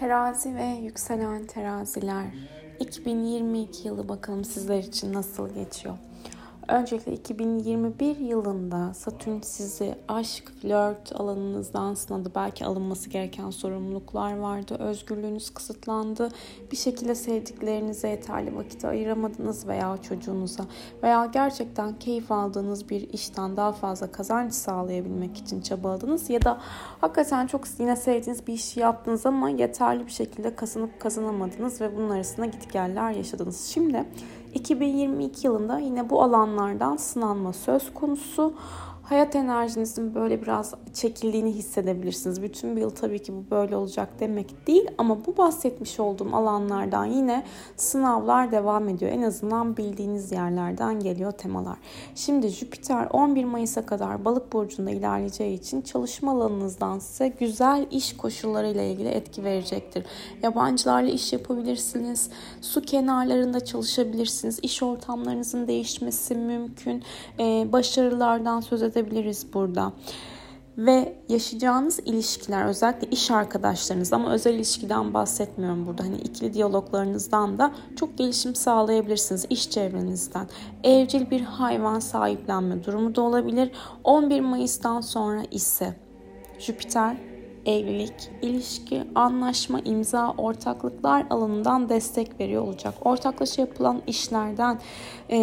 Terazi ve yükselen teraziler 2022 yılı bakalım sizler için nasıl geçiyor? Öncelikle 2021 yılında Satürn sizi aşk, flört alanınızdan sınadı. Belki alınması gereken sorumluluklar vardı. Özgürlüğünüz kısıtlandı. Bir şekilde sevdiklerinize yeterli vakit ayıramadınız veya çocuğunuza veya gerçekten keyif aldığınız bir işten daha fazla kazanç sağlayabilmek için çabaladınız ya da hakikaten çok yine sevdiğiniz bir işi yaptınız ama yeterli bir şekilde kazanıp kazanamadınız ve bunun arasında gitgeller yaşadınız. Şimdi 2022 yılında yine bu alanlardan sınanma söz konusu hayat enerjinizin böyle biraz çekildiğini hissedebilirsiniz. Bütün bir yıl tabii ki bu böyle olacak demek değil ama bu bahsetmiş olduğum alanlardan yine sınavlar devam ediyor. En azından bildiğiniz yerlerden geliyor temalar. Şimdi Jüpiter 11 Mayıs'a kadar Balık burcunda ilerleyeceği için çalışma alanınızdan size güzel iş koşullarıyla ilgili etki verecektir. Yabancılarla iş yapabilirsiniz. Su kenarlarında çalışabilirsiniz. İş ortamlarınızın değişmesi mümkün. Ee, başarılardan söz edebilirsiniz edebiliriz burada. Ve yaşayacağınız ilişkiler özellikle iş arkadaşlarınız ama özel ilişkiden bahsetmiyorum burada. Hani ikili diyaloglarınızdan da çok gelişim sağlayabilirsiniz iş çevrenizden. Evcil bir hayvan sahiplenme durumu da olabilir. 11 Mayıs'tan sonra ise Jüpiter evlilik, ilişki, anlaşma, imza, ortaklıklar alanından destek veriyor olacak. Ortaklaşa yapılan işlerden e,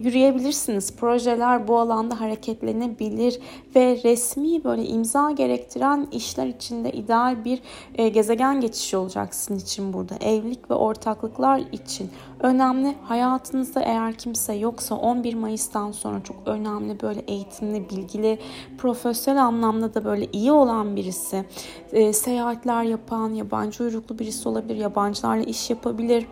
yürüyebilirsiniz. Projeler bu alanda hareketlenebilir ve resmi böyle imza gerektiren işler içinde ideal bir e, gezegen geçişi olacak sizin için burada. Evlilik ve ortaklıklar için önemli. Hayatınızda eğer kimse yoksa 11 Mayıs'tan sonra çok önemli böyle eğitimli, bilgili, profesyonel anlamda da böyle iyi olan birisi e, seyahatler yapan, yabancı uyruklu birisi olabilir, yabancılarla iş yapabilir.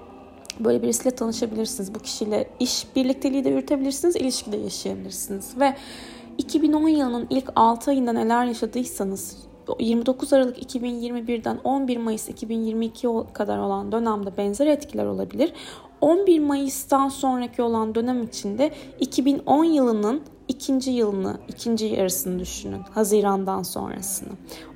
Böyle birisiyle tanışabilirsiniz. Bu kişiyle iş birlikteliği de yürütebilirsiniz, ilişki de yaşayabilirsiniz. Ve 2010 yılının ilk 6 ayında neler yaşadıysanız 29 Aralık 2021'den 11 Mayıs 2022 kadar olan dönemde benzer etkiler olabilir. 11 Mayıs'tan sonraki olan dönem içinde 2010 yılının ikinci yılını, ikinci yarısını düşünün. Hazirandan sonrasını.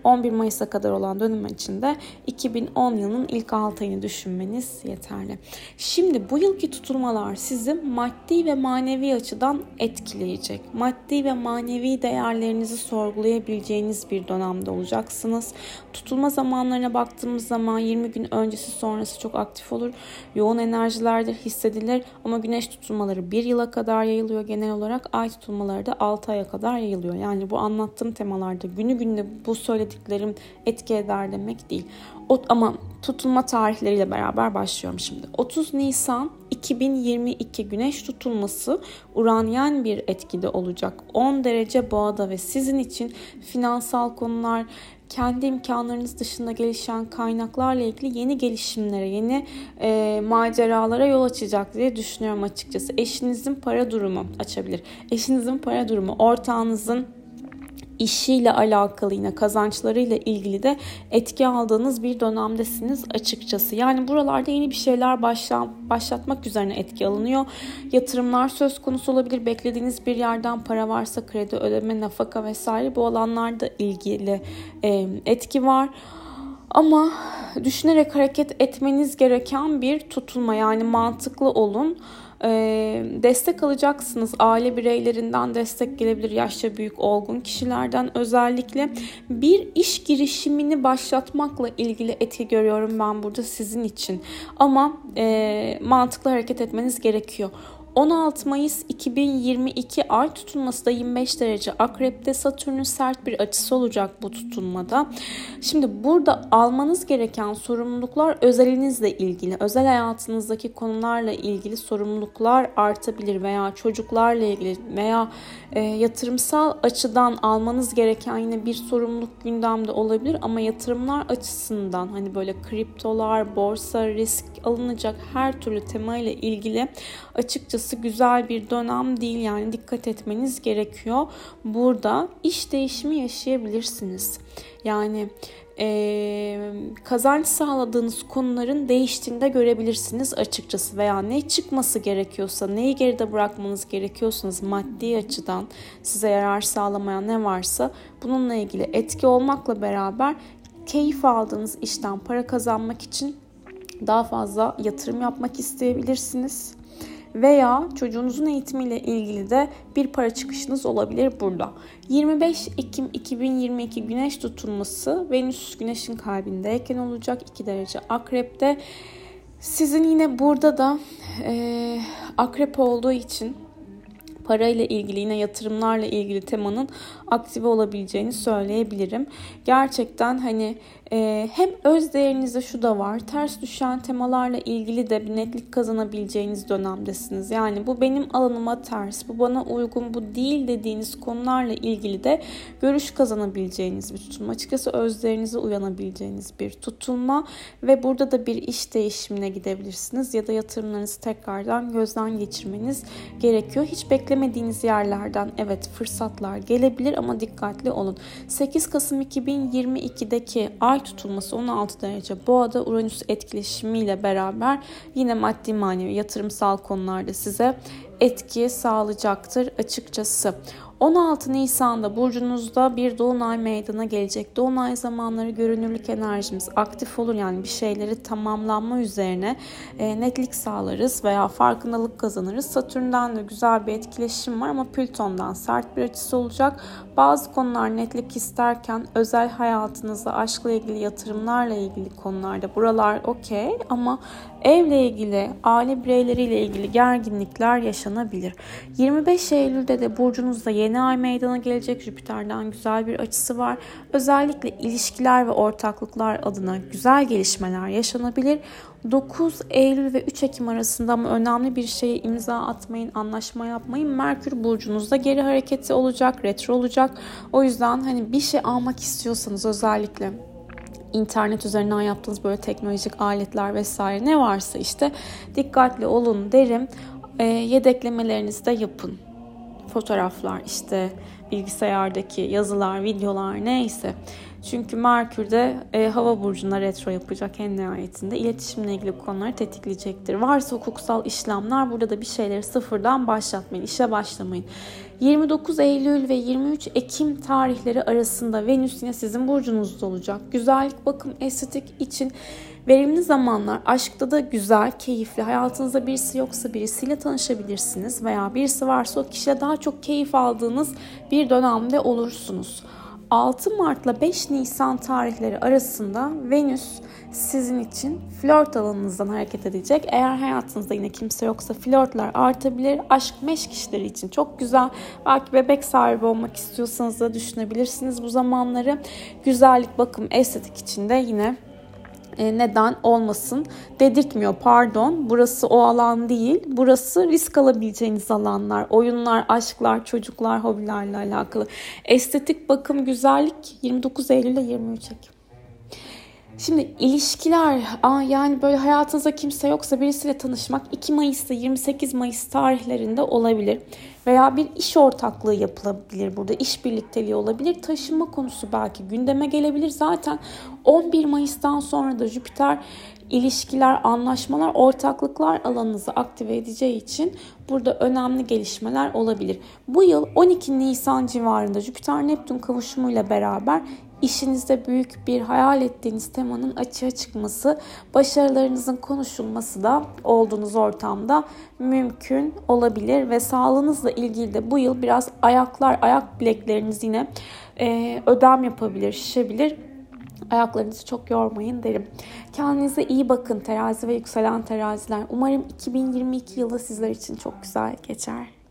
11 Mayıs'a kadar olan dönem içinde 2010 yılının ilk 6 ayını düşünmeniz yeterli. Şimdi bu yılki tutulmalar sizi maddi ve manevi açıdan etkileyecek. Maddi ve manevi değerlerinizi sorgulayabileceğiniz bir dönemde olacaksınız. Tutulma zamanlarına baktığımız zaman 20 gün öncesi sonrası çok aktif olur. Yoğun enerjilerdir, hissedilir ama güneş tutulmaları 1 yıla kadar yayılıyor genel olarak. Ay tutulmaları da 6 aya kadar yayılıyor. Yani bu anlattığım temalarda günü gününe bu söylediklerim etki eder demek değil. O, ama tutulma tarihleriyle beraber başlıyorum şimdi. 30 Nisan 2022 güneş tutulması uranyen bir etkide olacak. 10 derece boğada ve sizin için finansal konular, kendi imkanlarınız dışında gelişen kaynaklarla ilgili yeni gelişimlere, yeni e, maceralara yol açacak diye düşünüyorum açıkçası. Eşinizin para durumu açabilir. Eşinizin para durumu, ortağınızın işiyle alakalı yine kazançlarıyla ilgili de etki aldığınız bir dönemdesiniz açıkçası. Yani buralarda yeni bir şeyler başla, başlatmak üzerine etki alınıyor. Yatırımlar söz konusu olabilir. Beklediğiniz bir yerden para varsa kredi ödeme, nafaka vesaire bu alanlarda ilgili e, etki var. Ama düşünerek hareket etmeniz gereken bir tutulma yani mantıklı olun. Destek alacaksınız. Aile bireylerinden destek gelebilir. Yaşça büyük olgun kişilerden özellikle bir iş girişimini başlatmakla ilgili etki görüyorum ben burada sizin için. Ama e, mantıklı hareket etmeniz gerekiyor. 16 Mayıs 2022 ay tutulması da 25 derece akrepte. Satürn'ün sert bir açısı olacak bu tutulmada. Şimdi burada almanız gereken sorumluluklar özelinizle ilgili, özel hayatınızdaki konularla ilgili sorumluluklar artabilir veya çocuklarla ilgili veya e, yatırımsal açıdan almanız gereken yine bir sorumluluk gündemde olabilir. Ama yatırımlar açısından hani böyle kriptolar, borsa, risk alınacak her türlü temayla ilgili açıkçası güzel bir dönem değil yani dikkat etmeniz gerekiyor. Burada iş değişimi yaşayabilirsiniz. Yani e, kazanç sağladığınız konuların değiştiğinde görebilirsiniz açıkçası veya ne çıkması gerekiyorsa neyi geride bırakmanız gerekiyorsanız maddi açıdan size yarar sağlamayan ne varsa bununla ilgili etki olmakla beraber keyif aldığınız işten para kazanmak için daha fazla yatırım yapmak isteyebilirsiniz veya çocuğunuzun eğitimiyle ilgili de bir para çıkışınız olabilir burada. 25 Ekim 2022 güneş tutulması Venüs güneşin kalbindeyken olacak 2 derece akrepte. Sizin yine burada da e, akrep olduğu için parayla ilgili yine yatırımlarla ilgili temanın aktive olabileceğini söyleyebilirim. Gerçekten hani e, hem öz değerinizde şu da var. Ters düşen temalarla ilgili de bir netlik kazanabileceğiniz dönemdesiniz. Yani bu benim alanıma ters, bu bana uygun, bu değil dediğiniz konularla ilgili de görüş kazanabileceğiniz bir tutulma. Açıkçası özlerinize uyanabileceğiniz bir tutulma ve burada da bir iş değişimine gidebilirsiniz ya da yatırımlarınızı tekrardan gözden geçirmeniz gerekiyor. Hiç beklemediğiniz yerlerden evet fırsatlar gelebilir ama dikkatli olun. 8 Kasım 2022'deki ay tutulması 16 derece boğada Uranüs etkileşimiyle beraber yine maddi manevi yatırımsal konularda size etki sağlayacaktır açıkçası. 16 Nisan'da burcunuzda bir dolunay meydana gelecek. Dolunay zamanları görünürlük enerjimiz aktif olur yani bir şeyleri tamamlanma üzerine e, netlik sağlarız veya farkındalık kazanırız. Satürn'den de güzel bir etkileşim var ama Plüton'dan sert bir açısı olacak. Bazı konular netlik isterken özel hayatınızda aşkla ilgili yatırımlarla ilgili konularda buralar okey ama evle ilgili, aile bireyleriyle ilgili gerginlikler yaşanabilir. 25 Eylül'de de burcunuzda yeni ay meydana gelecek. Jüpiter'den güzel bir açısı var. Özellikle ilişkiler ve ortaklıklar adına güzel gelişmeler yaşanabilir. 9 Eylül ve 3 Ekim arasında ama önemli bir şeye imza atmayın, anlaşma yapmayın. Merkür burcunuzda geri hareketi olacak, retro olacak. O yüzden hani bir şey almak istiyorsanız özellikle internet üzerinden yaptığınız böyle teknolojik aletler vesaire ne varsa işte dikkatli olun derim. E, yedeklemelerinizi de yapın. Fotoğraflar işte bilgisayardaki yazılar, videolar neyse. Çünkü Merkür de e, hava burcuna retro yapacak en nihayetinde. İletişimle ilgili konuları tetikleyecektir. Varsa hukuksal işlemler burada da bir şeyleri sıfırdan başlatmayın. işe başlamayın. 29 Eylül ve 23 Ekim tarihleri arasında Venüs yine sizin burcunuzda olacak. Güzellik, bakım, estetik için verimli zamanlar. Aşkta da güzel, keyifli. Hayatınızda birisi yoksa birisiyle tanışabilirsiniz veya birisi varsa o kişiye daha çok keyif aldığınız bir dönemde olursunuz. 6 Mart ile 5 Nisan tarihleri arasında Venüs sizin için flört alanınızdan hareket edecek. Eğer hayatınızda yine kimse yoksa flörtler artabilir. Aşk meşk işleri için çok güzel. Belki bebek sahibi olmak istiyorsanız da düşünebilirsiniz bu zamanları. Güzellik, bakım, estetik için de yine neden olmasın dedirtmiyor. Pardon burası o alan değil burası risk alabileceğiniz alanlar. Oyunlar aşklar çocuklar hobilerle alakalı. Estetik bakım güzellik 29 Eylül ile 23 Ekim Şimdi ilişkiler, yani böyle hayatınızda kimse yoksa birisiyle tanışmak 2 Mayıs'ta 28 Mayıs tarihlerinde olabilir. Veya bir iş ortaklığı yapılabilir burada, iş birlikteliği olabilir. Taşınma konusu belki gündeme gelebilir. Zaten 11 Mayıs'tan sonra da Jüpiter ilişkiler, anlaşmalar, ortaklıklar alanınızı aktive edeceği için burada önemli gelişmeler olabilir. Bu yıl 12 Nisan civarında Jüpiter Neptün kavuşumuyla beraber işinizde büyük bir hayal ettiğiniz temanın açığa çıkması, başarılarınızın konuşulması da olduğunuz ortamda mümkün olabilir ve sağlığınızla ilgili de bu yıl biraz ayaklar, ayak bilekleriniz yine e, ödem yapabilir, şişebilir. Ayaklarınızı çok yormayın derim. Kendinize iyi bakın terazi ve yükselen teraziler. Umarım 2022 yılı sizler için çok güzel geçer.